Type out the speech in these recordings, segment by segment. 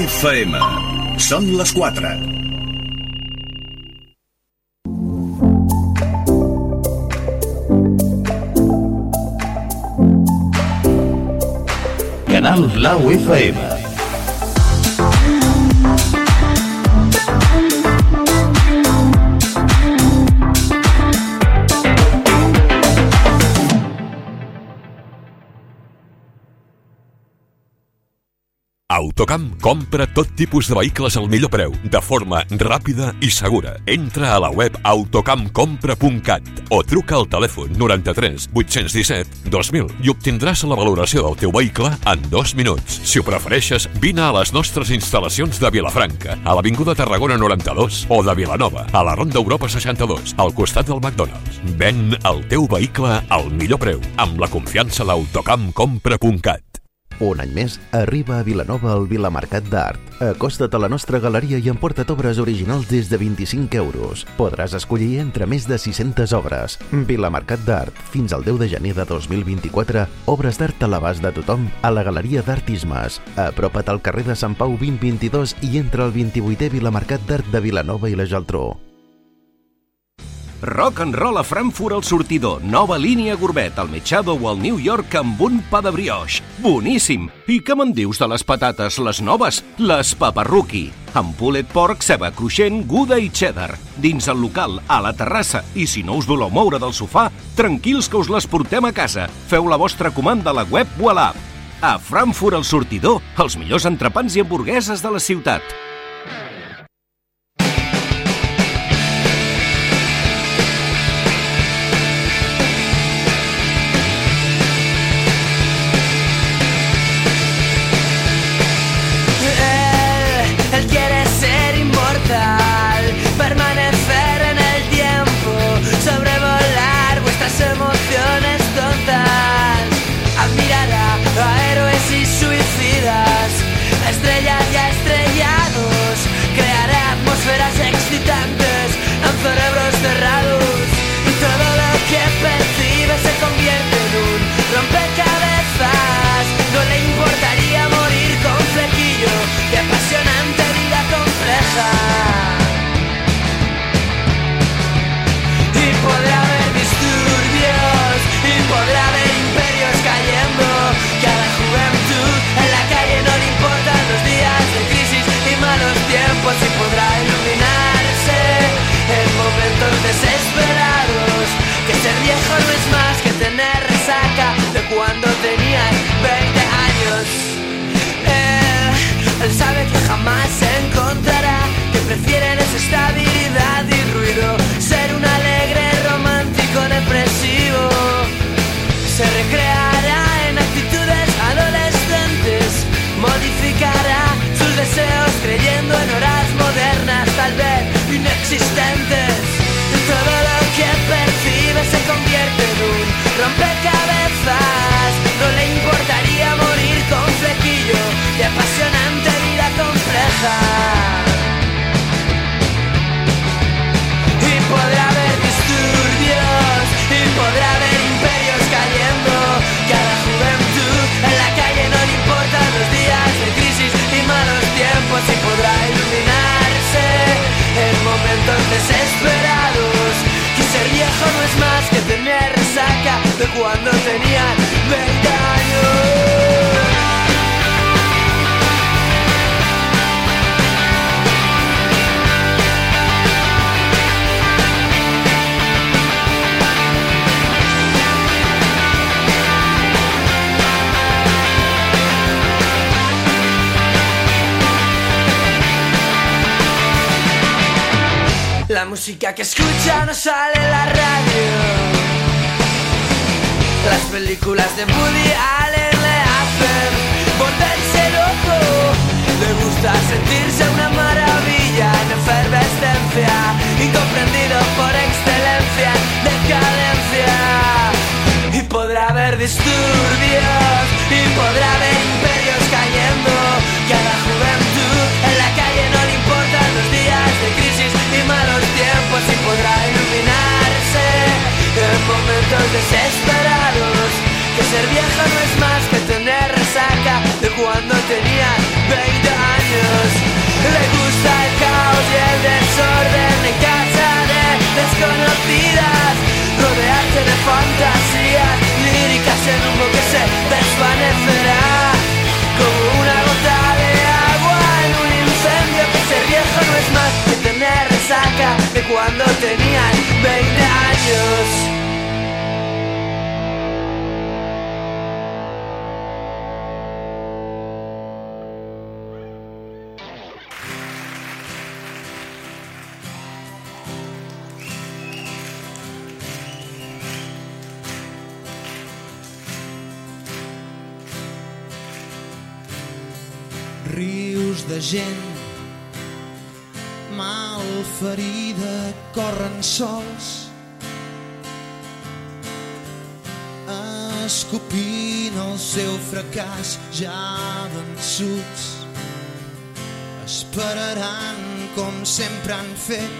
FM. Són les 4. Canal Blau FM. Autocamp compra tot tipus de vehicles al millor preu, de forma ràpida i segura. Entra a la web autocampcompra.cat o truca al telèfon 93 817 2000 i obtindràs la valoració del teu vehicle en dos minuts. Si ho prefereixes, vine a les nostres instal·lacions de Vilafranca, a l'Avinguda Tarragona 92 o de Vilanova, a la Ronda Europa 62, al costat del McDonald's. Ven el teu vehicle al millor preu, amb la confiança d'autocampcompra.cat. Un any més, arriba a Vilanova el Vilamarcat d'Art. Acosta't a la nostra galeria i emporta't obres originals des de 25 euros. Podràs escollir entre més de 600 obres. Vilamarcat d'Art, fins al 10 de gener de 2024, obres d'art a l'abast de tothom a la Galeria d'Artismes. Apropa't al carrer de Sant Pau 2022 i entra al 28è Vilamarcat d'Art de Vilanova i la Geltrú. Rock and Roll a Frankfurt al sortidor. Nova línia Gourmet, al Mechado o al New York amb un pa de brioche. Boníssim! I què me'n dius de les patates, les noves? Les paparruqui. Amb pulled pork, ceba cruixent, guda i cheddar. Dins el local, a la terrassa. I si no us voleu moure del sofà, tranquils que us les portem a casa. Feu la vostra comanda a la web o a l'app. A Frankfurt al sortidor, els millors entrepans i hamburgueses de la ciutat. Y podrá iluminarse en momentos desesperados. Que ser viejo no es más que tener resaca de cuando tenías 20 años. Él, sabe que jamás se encontrará que prefiere desestabilidad y ruido, ser un alegre romántico depresivo. Se recreará tal vez inexistentes. Todo lo que percibe se convierte en un rompecabezas. No le música que escucha no sale la radio. Las películas de Woody Allen le hacen volverse loco. Le gusta sentirse una maravilla en efervescencia, incomprendido por excelencia, decadencia. Y podrá haber disturbios, y podrá haber momentos desesperados. Que ser viejo no es más que tener resaca De cuando tenía 20 años. Le gusta el caos y el desorden En casa de desconocidas. Rodearte de fantasías líricas En un que se desvanecerá. Como una gota de agua en un incendio. Que ser viejo no es más que tener resaca De cuando tenían 20 años. Gent mal ferida corren sols escopint el seu fracàs. Ja vençuts esperaran com sempre han fet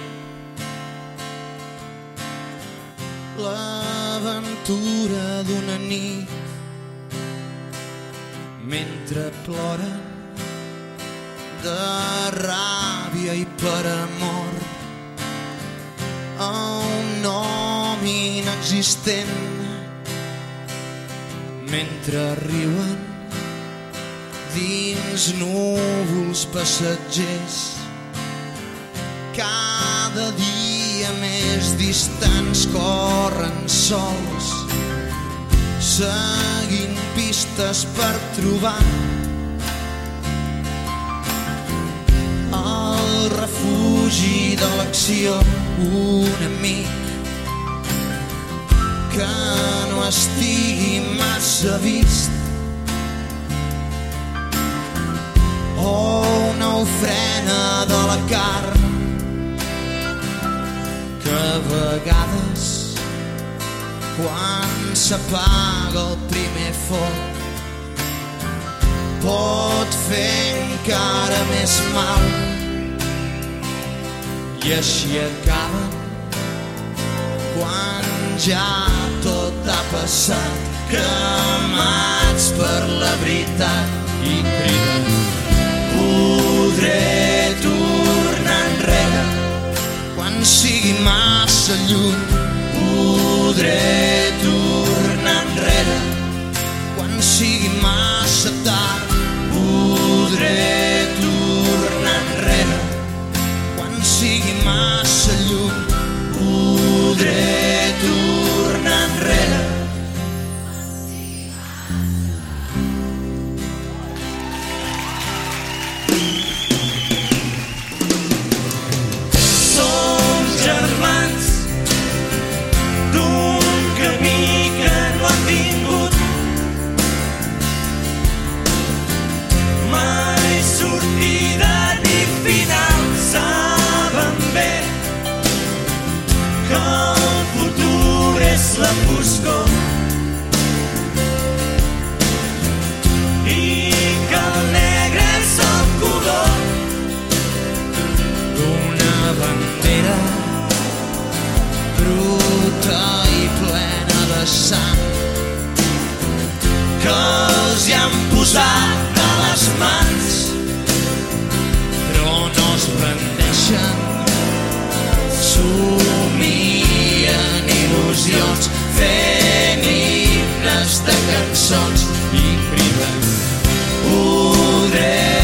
l'aventura d'una nit mentre ploren de ràbia i per amor. A un nom inexistent mentre riuen dins núvols passatgers. Cada dia més distants corren sols seguint pistes per trobar el refugi de l'acció un amic que no estigui massa vist. O una ofrena de la carn que a vegades quan s'apaga el primer foc pot fer encara més mal i així acaben quan ja tot ha passat cremats per la veritat. I criden podré tornar enrere. Quan sigui massa lluny podré tornar enrere. Quan sigui massa tard podré Waterloo. Pudre. És la foscor. I que el negre és el color una bandera bruta i plena de sang que els hi han posat a les mans però no es rendeixen il·lusions fent himnes de cançons i criden podré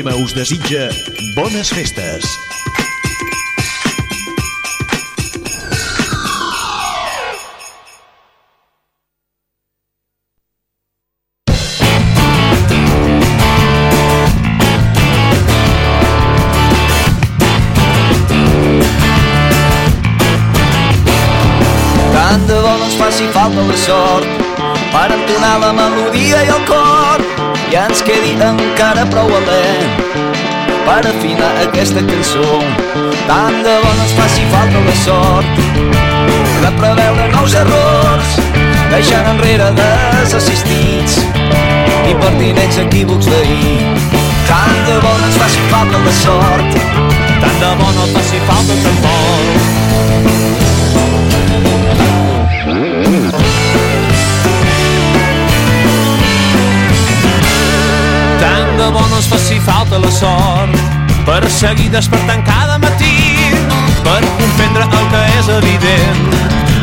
FM us desitja bones festes. Tant de bo ens faci falta la sort per entonar la melodia i el cor i ens quedi encara prou alent per afinar aquesta cançó. Tant de bo no ens faci falta la sort de preveure nous errors deixant enrere desassistits i pertinents equívocs d'ahir. Tant de bo no ens faci falta la sort tant de bo no faci falta tampoc ens faci falta la sort per seguir despertant cada matí, per comprendre el que és evident,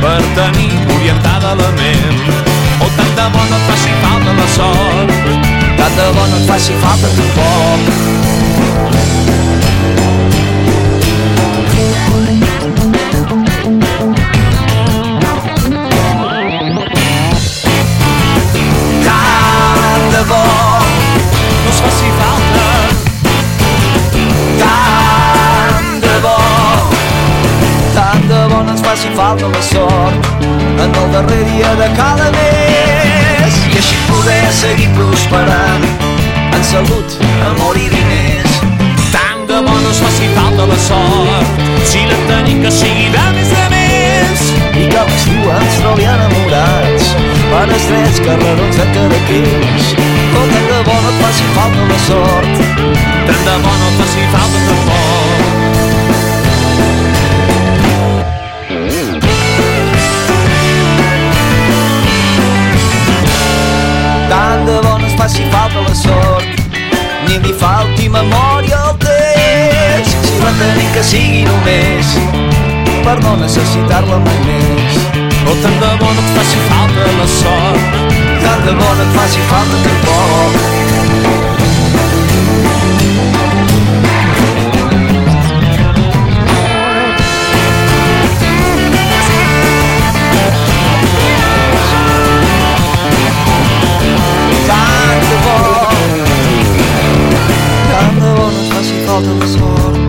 per tenir orientada la ment. O tant de bo no et faci falta la sort, tant de bo no et faci falta tampoc. Faci falta la sort en el darrer dia de cada mes i així poder seguir prosperant en salut, amor i diners tant de bo no ens faci falta la sort, si la tenim que sigui de més a més. i que a l'estiu ens trobi enamorats per estrets carrerons de Cadaqués oh, tant de bo no et faci falta la sort Tant de bo no et faci falta tampoc. Faci falta la sort. Ni li falti memòria al temps si la tenim que sigui només per no necessitar-la mai més. O tant de bo no et faci falta la sort, tant de bo no et faci falta tampoc bottom solo.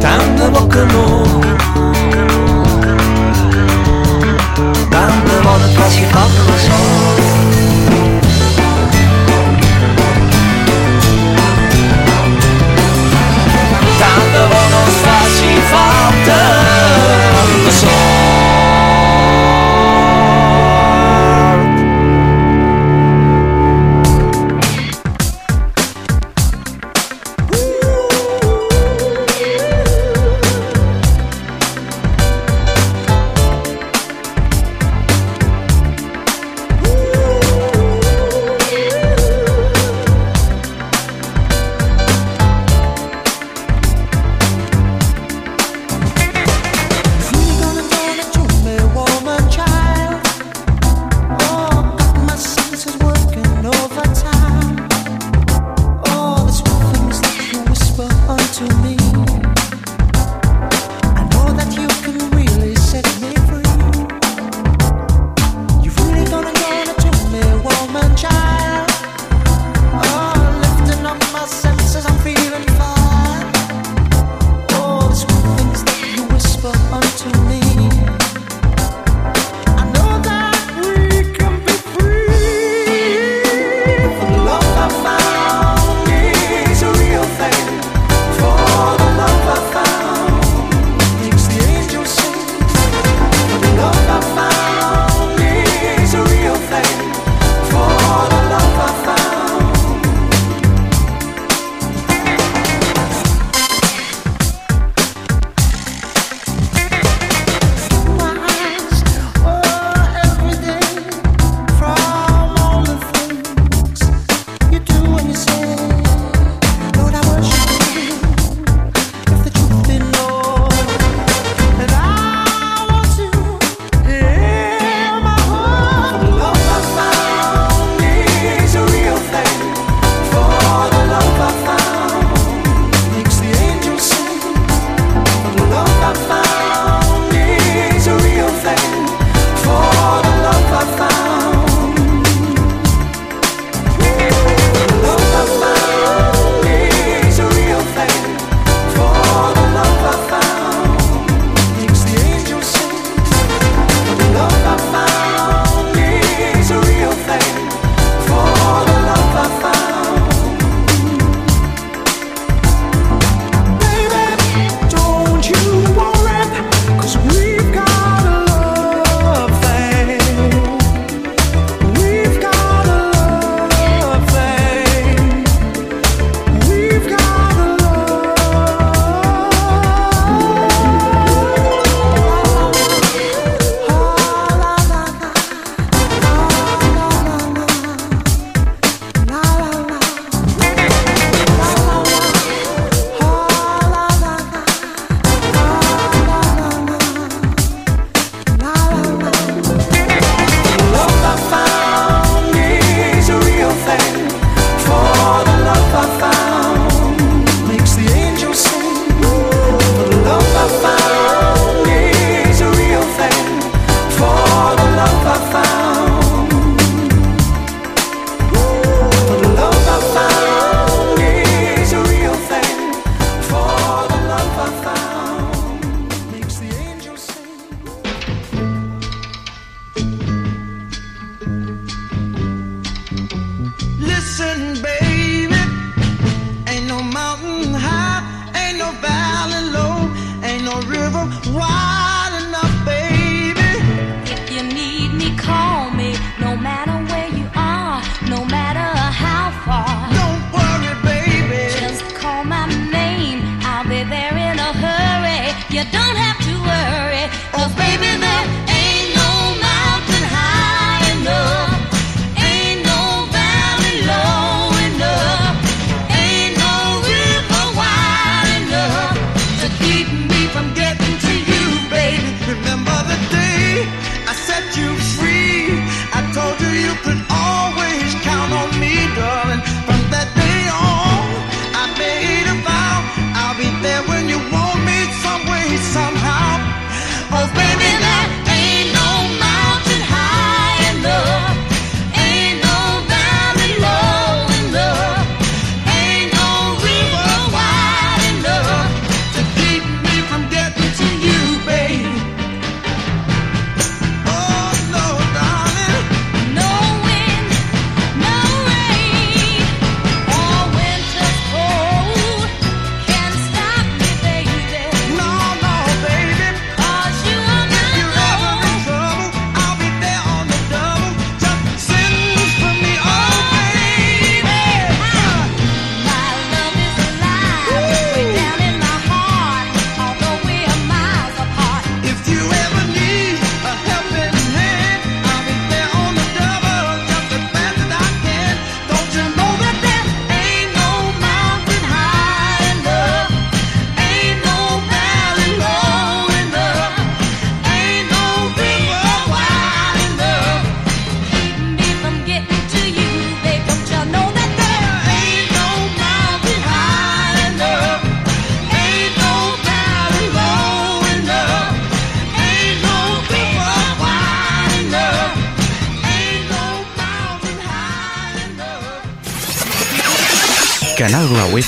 Tanto bocca noi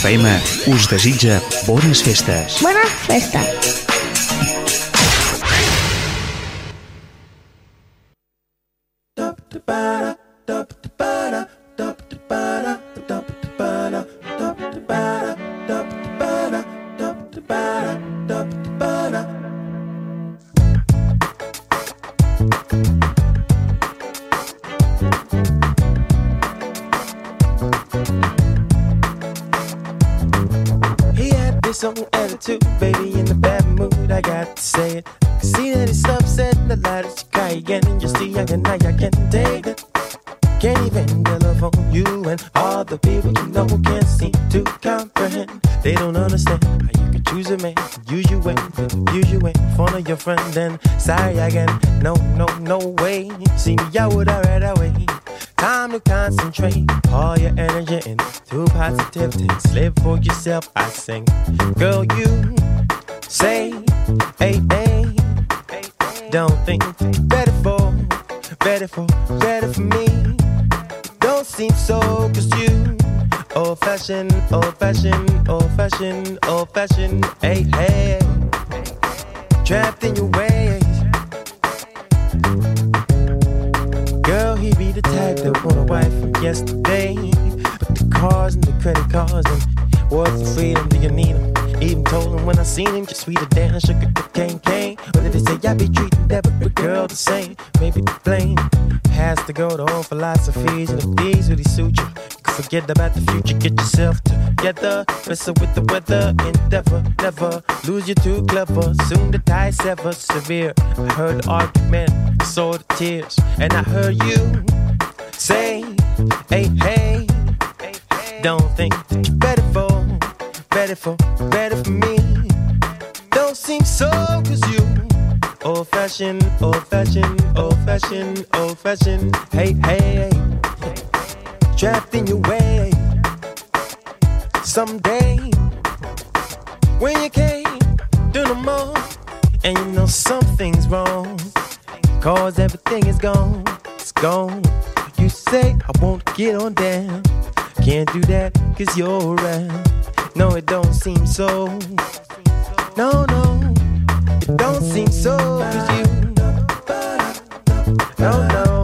FM us desitja bones festes. Buenas festas. Sorry again, no, no, no way. See me out with a right away. Time to concentrate all your energy into positivity. Live for yourself, I sing. Girl, you say, hey, hey. Don't think better for, better for, better for me. Don't seem so, cause you old fashioned, old fashioned, old fashioned, old fashioned. Wrestle with the weather, endeavor, never lose you too clever. Soon the tie sever severe. I heard argument, saw the tears, and I heard you say, hey, hey. Don't think better for, better for, better for me. Don't seem so, cause you old fashioned, old fashioned, old fashioned, old fashioned. Hey, hey, trapped cause everything is gone, it's gone. You say, I won't get on down. Can't do that, cause you're around. No, it don't seem so. No, no, it don't seem so, cause you. No, no,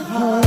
heart.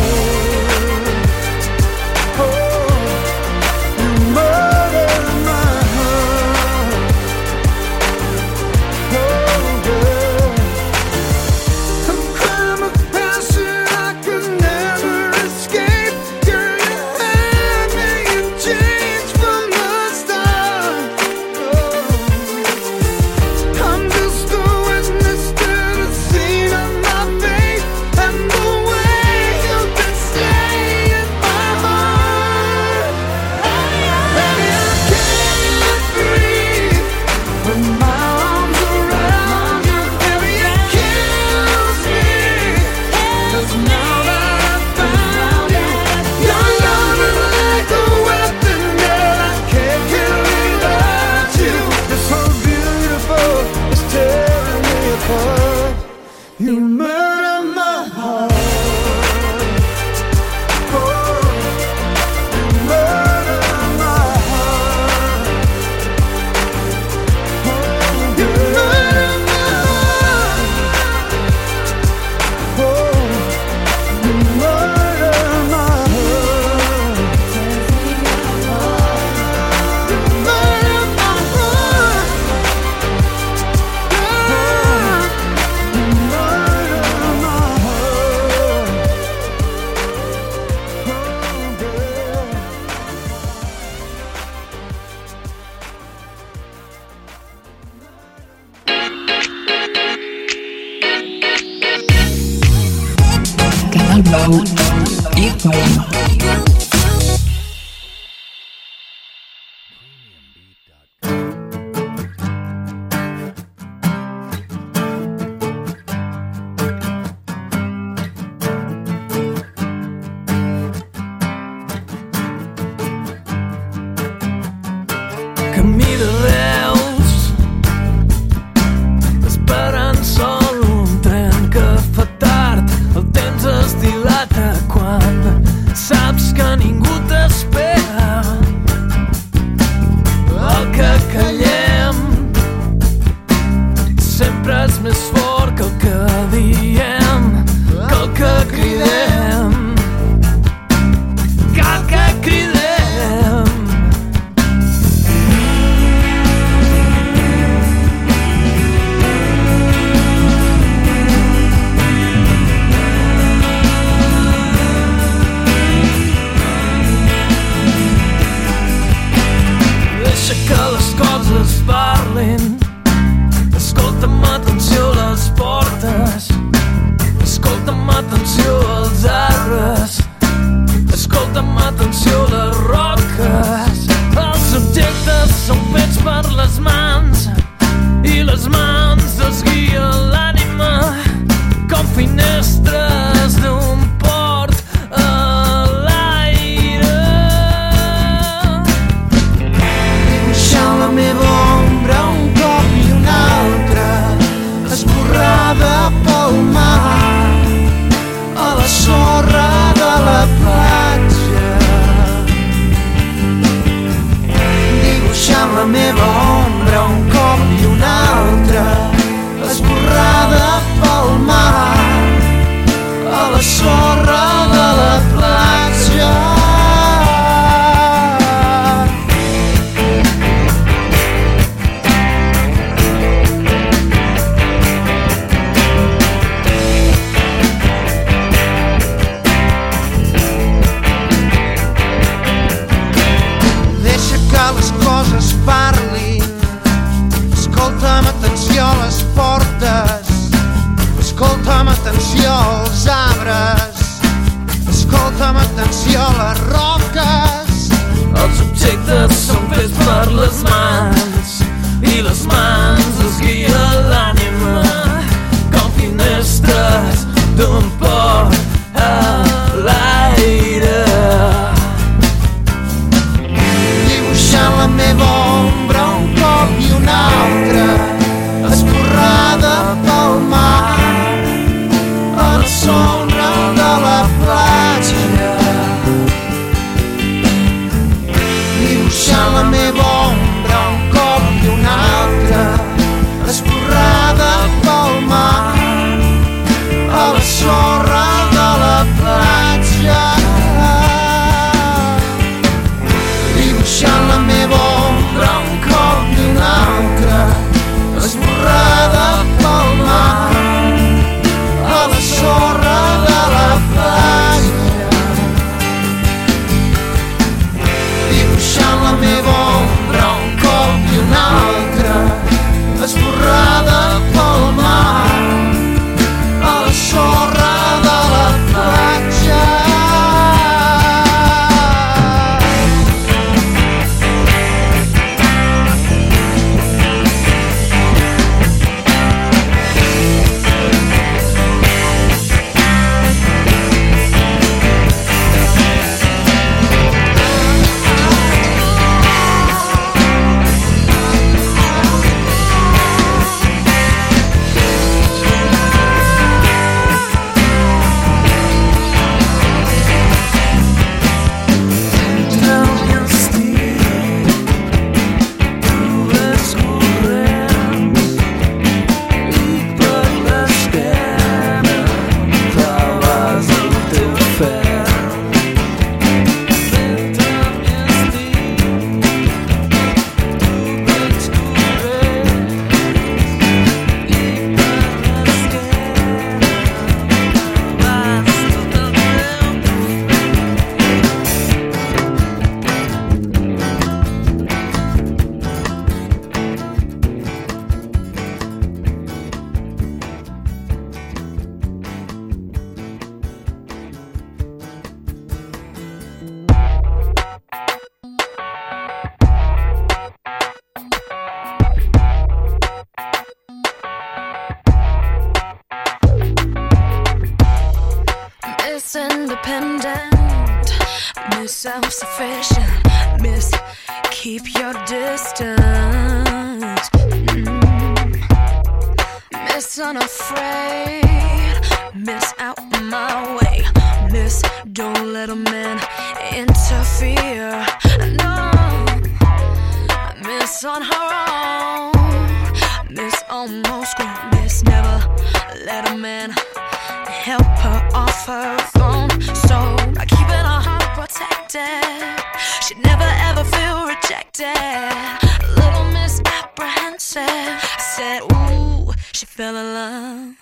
She fell in love.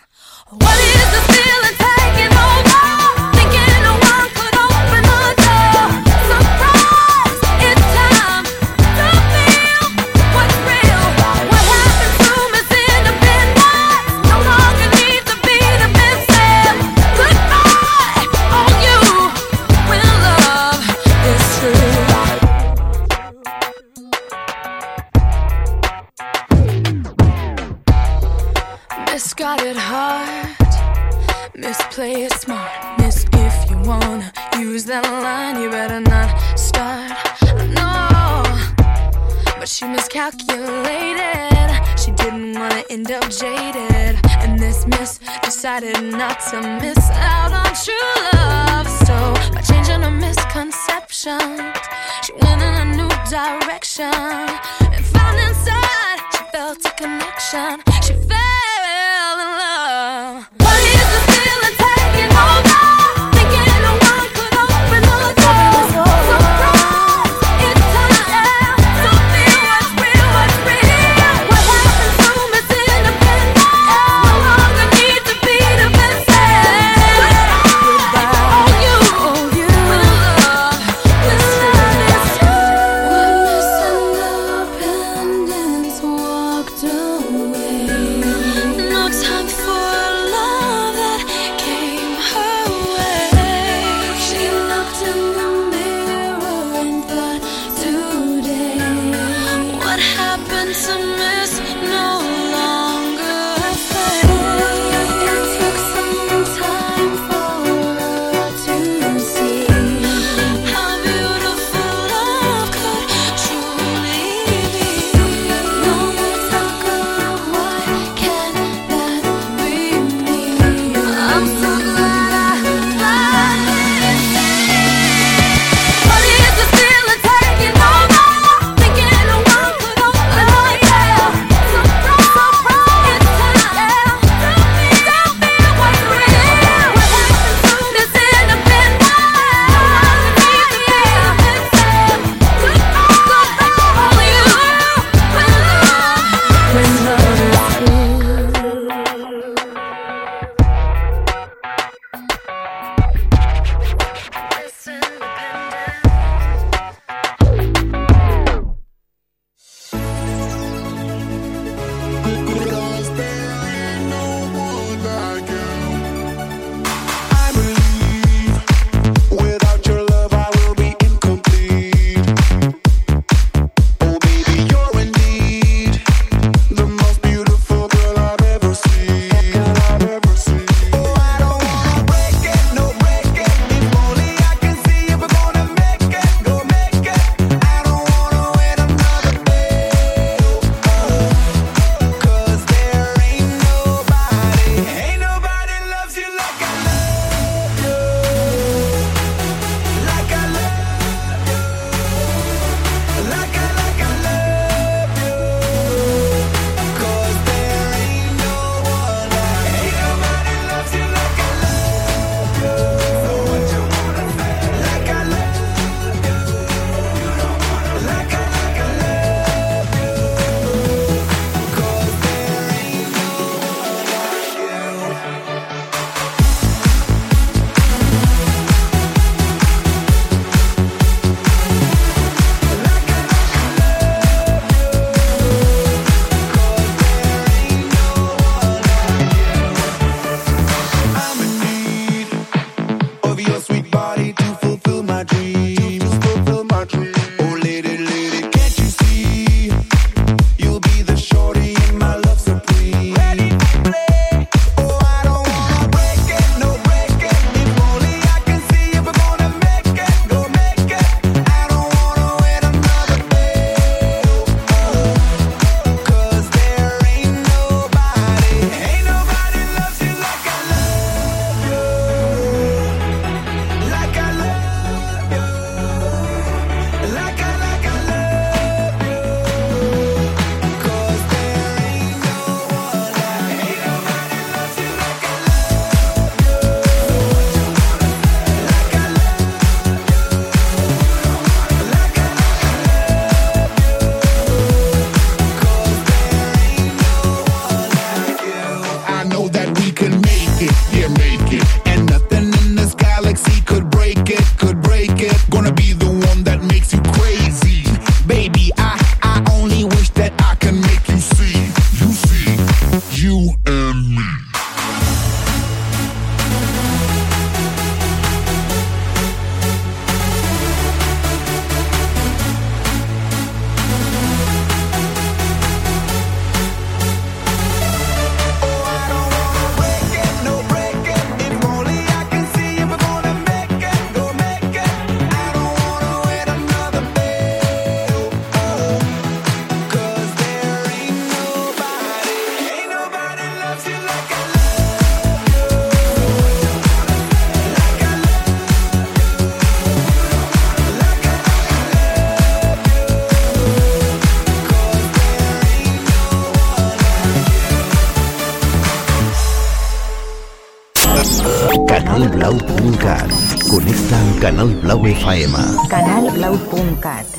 Blau FM. Canalblau.cat Ràdio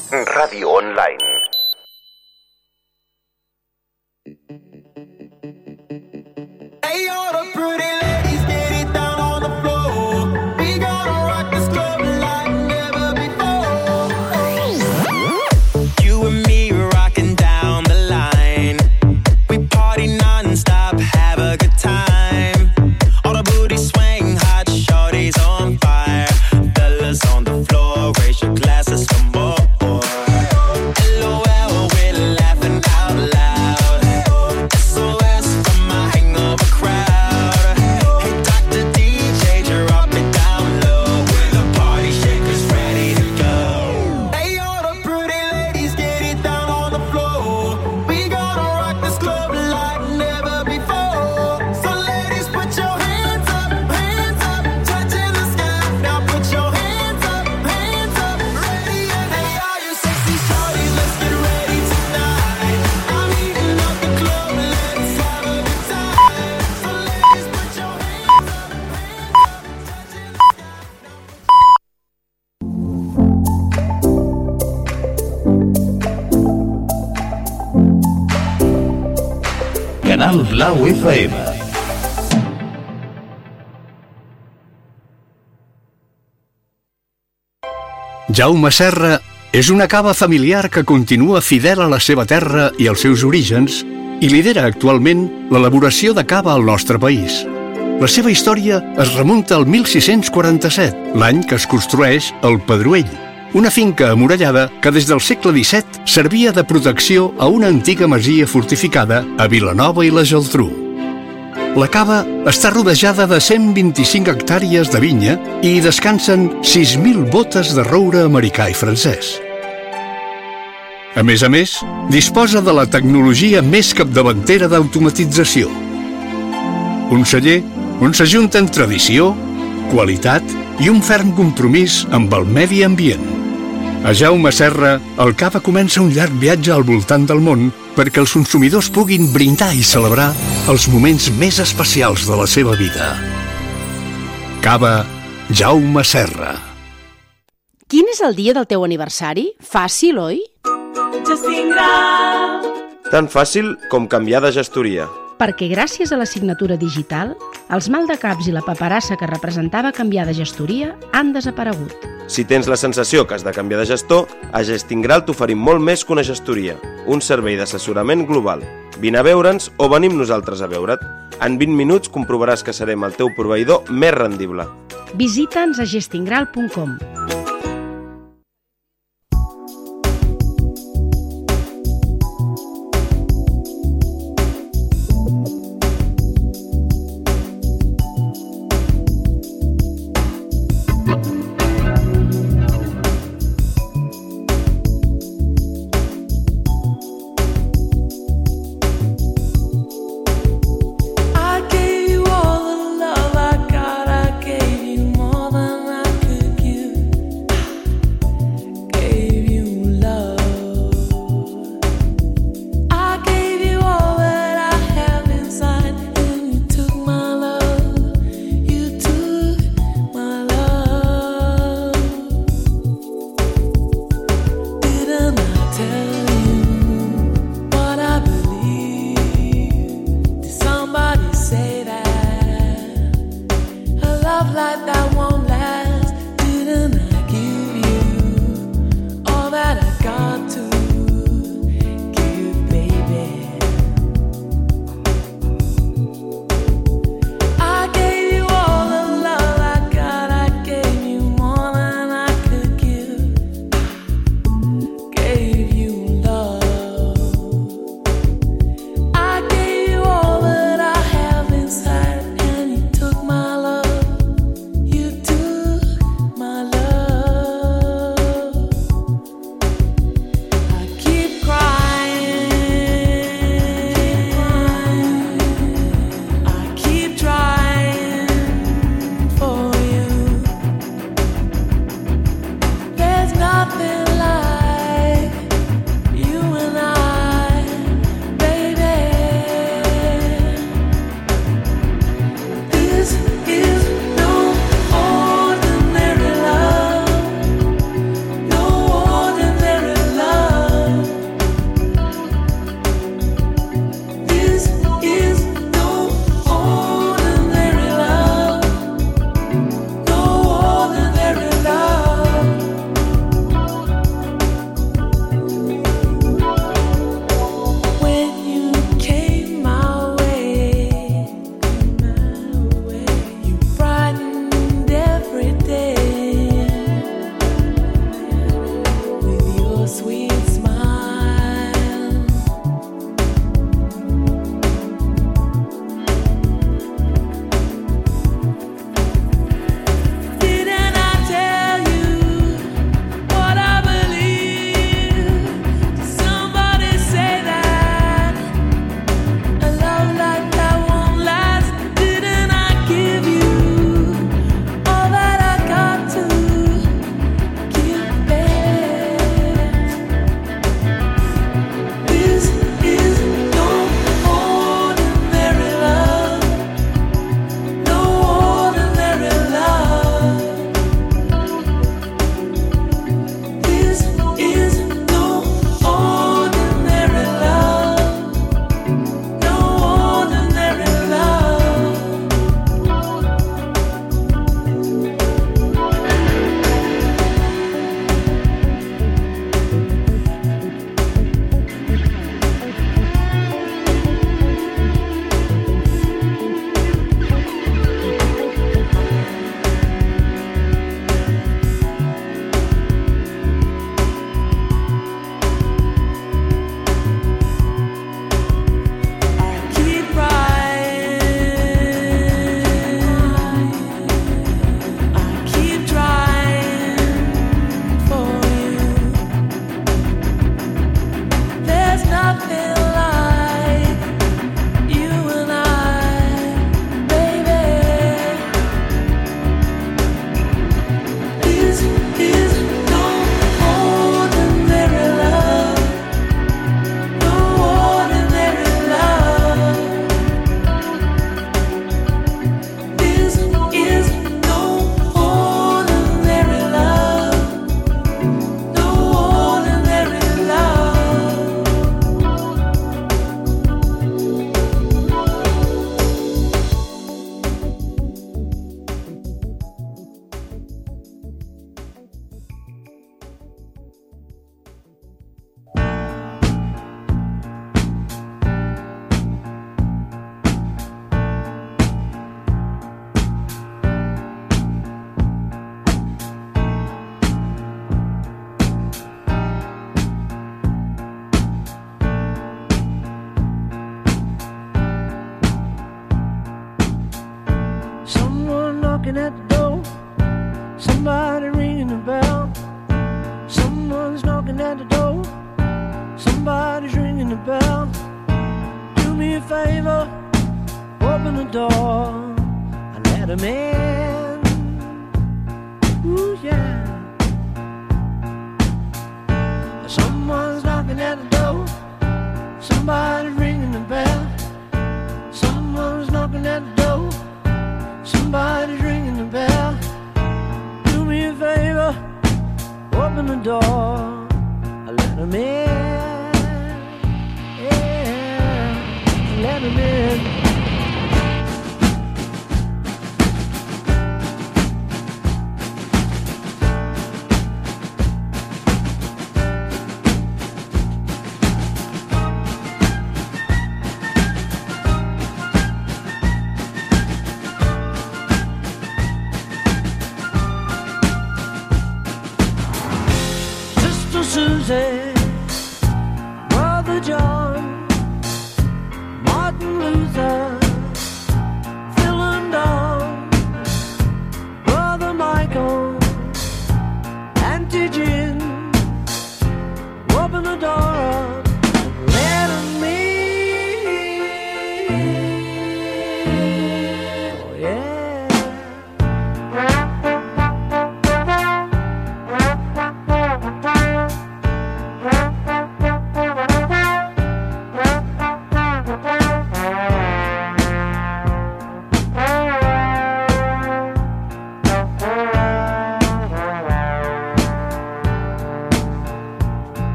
Canal Blau FM. Jaume Serra és una cava familiar que continua fidel a la seva terra i als seus orígens i lidera actualment l'elaboració de cava al nostre país. La seva història es remunta al 1647, l'any que es construeix el Pedruell, una finca amurallada que des del segle XVII servia de protecció a una antiga masia fortificada a Vilanova i la Geltrú. La cava està rodejada de 125 hectàrees de vinya i hi descansen 6.000 botes de roure americà i francès. A més a més, disposa de la tecnologia més capdavantera d'automatització. Un celler on s'ajunten tradició, qualitat i un ferm compromís amb el medi ambient. A Jaume Serra, el cava comença un llarg viatge al voltant del món perquè els consumidors puguin brindar i celebrar els moments més especials de la seva vida. Cava Jaume Serra. Quin és el dia del teu aniversari? Fàcil, oi? Tan fàcil com canviar de gestoria. Perquè gràcies a la signatura digital, els maldecaps i la paperassa que representava canviar de gestoria han desaparegut. Si tens la sensació que has de canviar de gestor, a Gestingral t'oferim molt més que una gestoria. Un servei d'assessorament global. Vine a veure'ns o venim nosaltres a veure't. En 20 minuts comprovaràs que serem el teu proveïdor més rendible. Visita'ns a gestingral.com.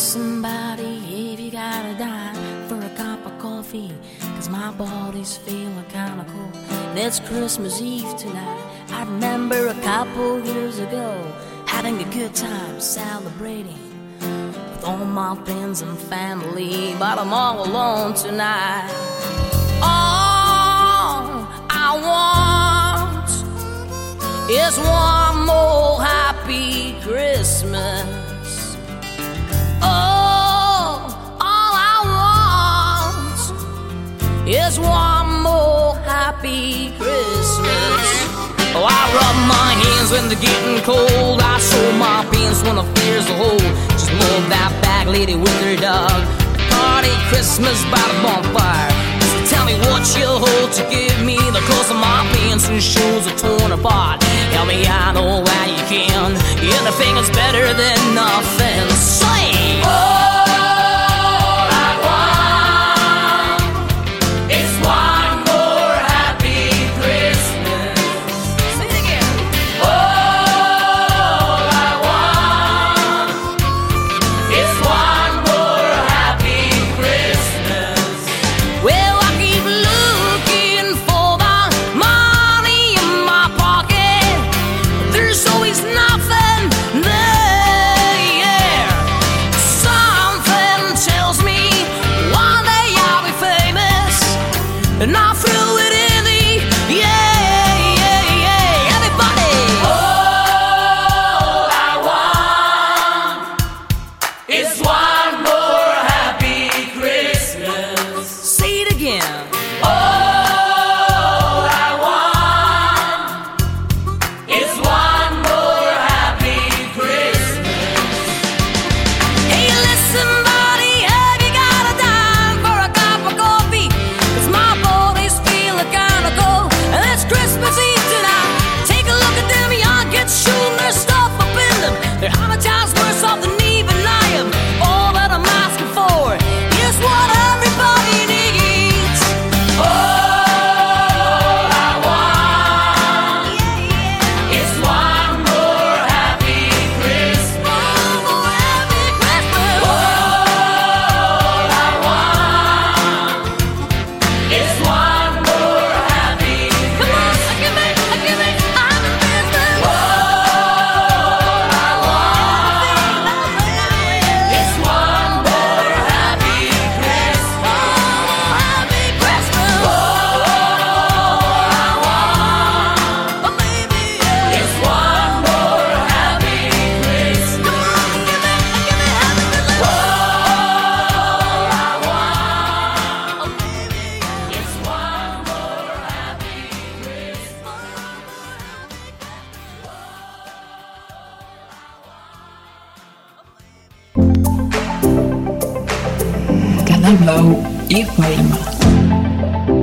somebody if you gotta die for a cup of coffee. Cause my body's feeling kinda cool. and it's Christmas Eve tonight. I remember a couple years ago having a good time celebrating with all my friends and family, but I'm all alone tonight. All I want is one more happy Christmas. Is one more happy Christmas. Oh, I rub my hands when they're getting cold. I show my pants when the fears a hole. Just move that back lady with her dog. Party Christmas by the bonfire. So tell me what you'll hold to give me the clothes of my pants and shoes are torn apart. Help me out all that you can. Anything is better than nothing. Say, all Bilal e Weimar.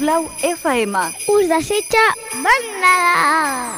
Blau FM. Us desitja bon Nadal!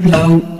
No.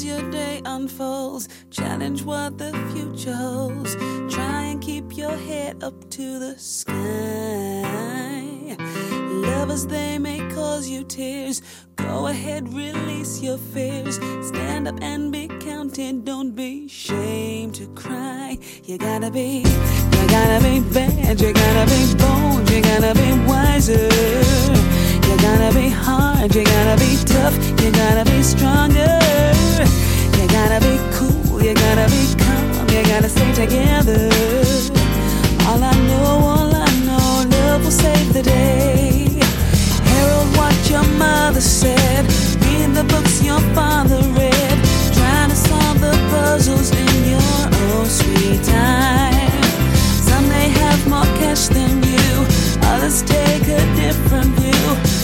as your day unfolds. Challenge what the future holds. Try and keep your head up to the sky. Lovers, they may cause you tears. Go ahead, release your fears. Stand up and be counted. Don't be ashamed to cry. You gotta be, you gotta be bad. You gotta be bold. You gotta be wiser. You gotta be hard, you gotta be tough, you gotta be stronger. You gotta be cool, you gotta be calm, you gotta stay together. All I know, all I know, love will save the day. Harold, what your mother said, read the books your father read, trying to solve the puzzles in your own sweet time. Some may have more cash than you, others take a different view.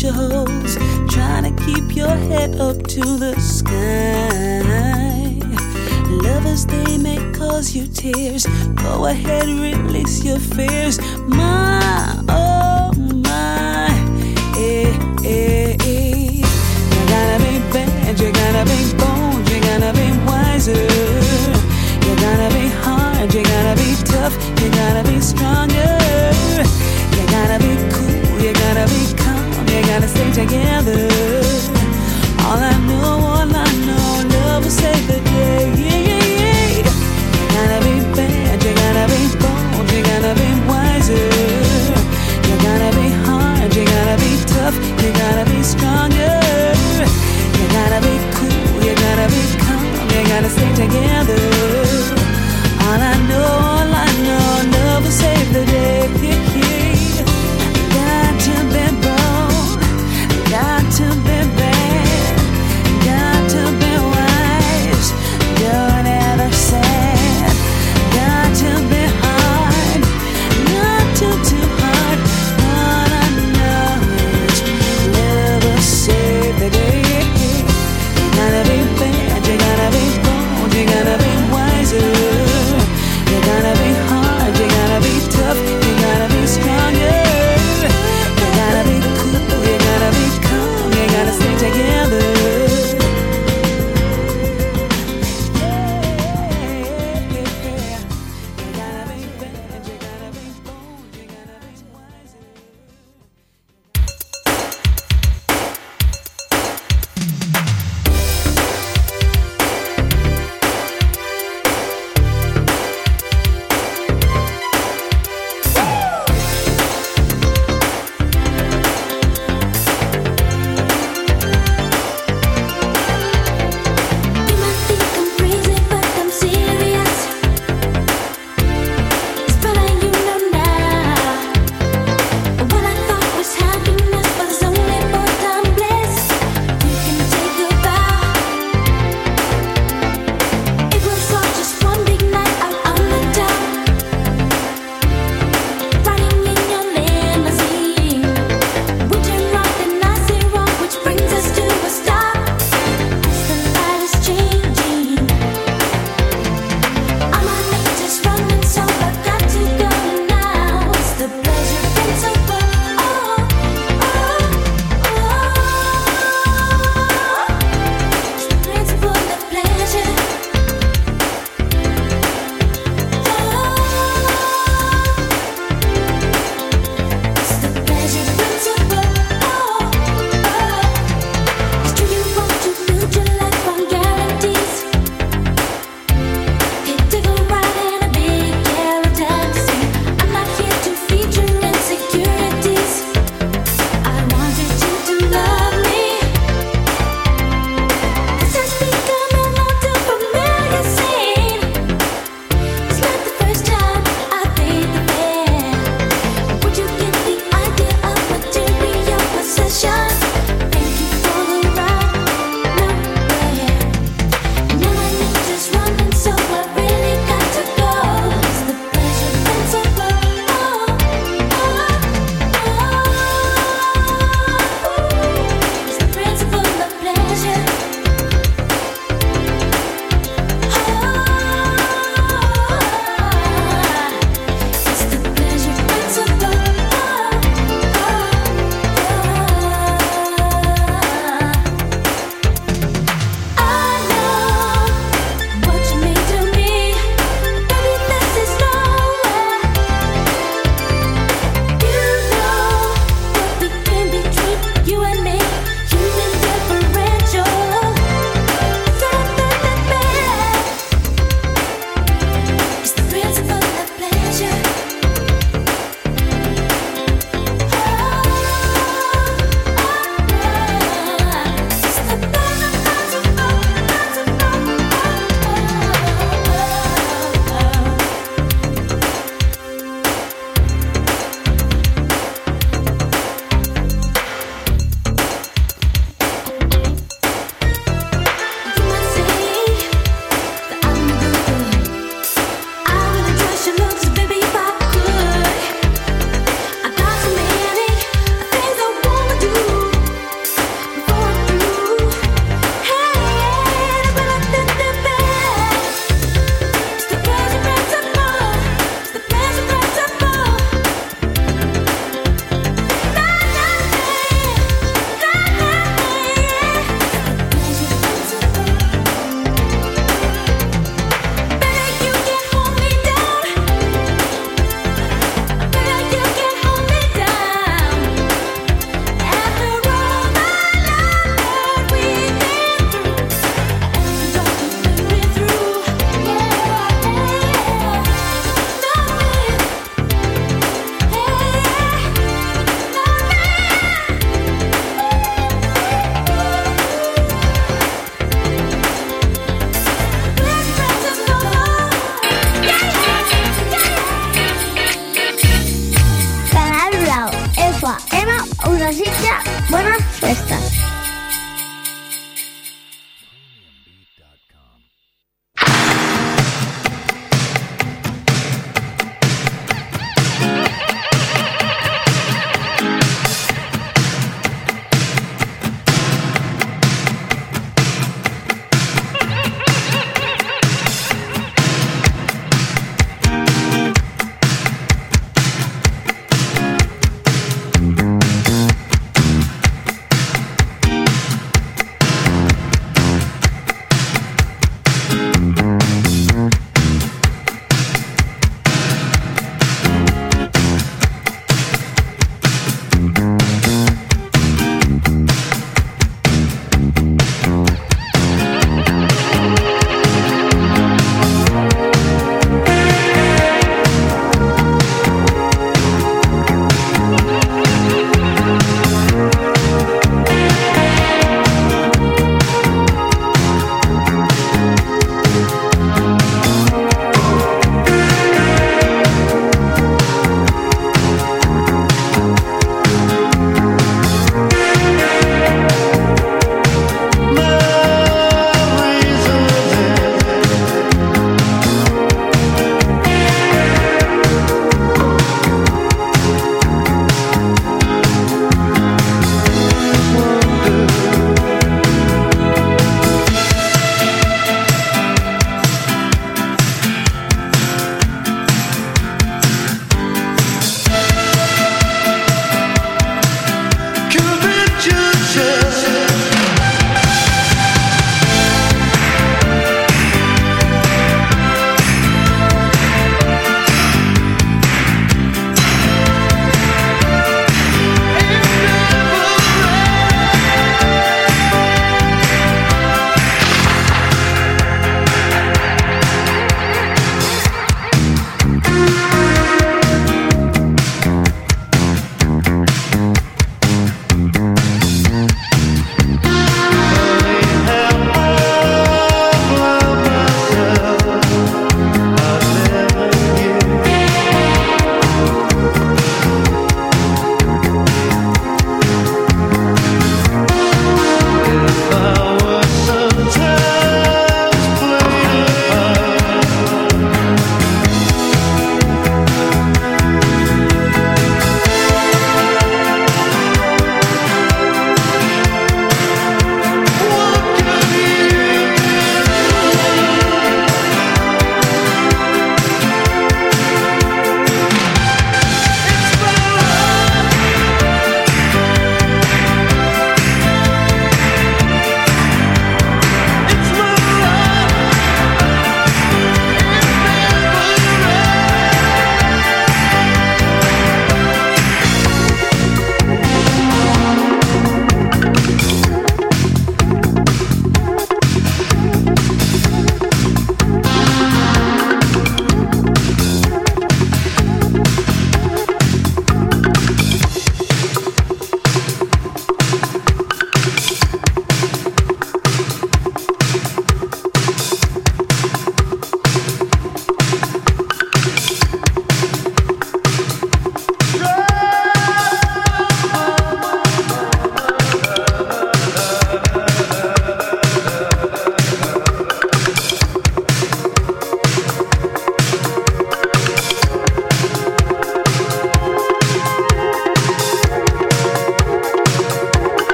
future holds. Trying to keep your head up to the sky. Lovers, they may cause you tears. Go ahead, release your fears. My, oh my, eh, eh, eh. You gotta be bad, you gotta be bold, you gotta be wiser. You gotta be hard, you gotta be tough, you gotta be together. All I know, all I know, love will save the day. You gotta be bad, you gotta be bold, you gotta be wiser. You gotta be hard, you gotta be tough, you gotta be stronger. You gotta be cool, you gotta be calm, you gotta stay together.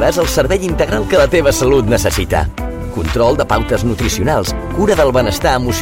Trobaràs el servei integral que la teva salut necessita. Control de pautes nutricionals, cura del benestar emocional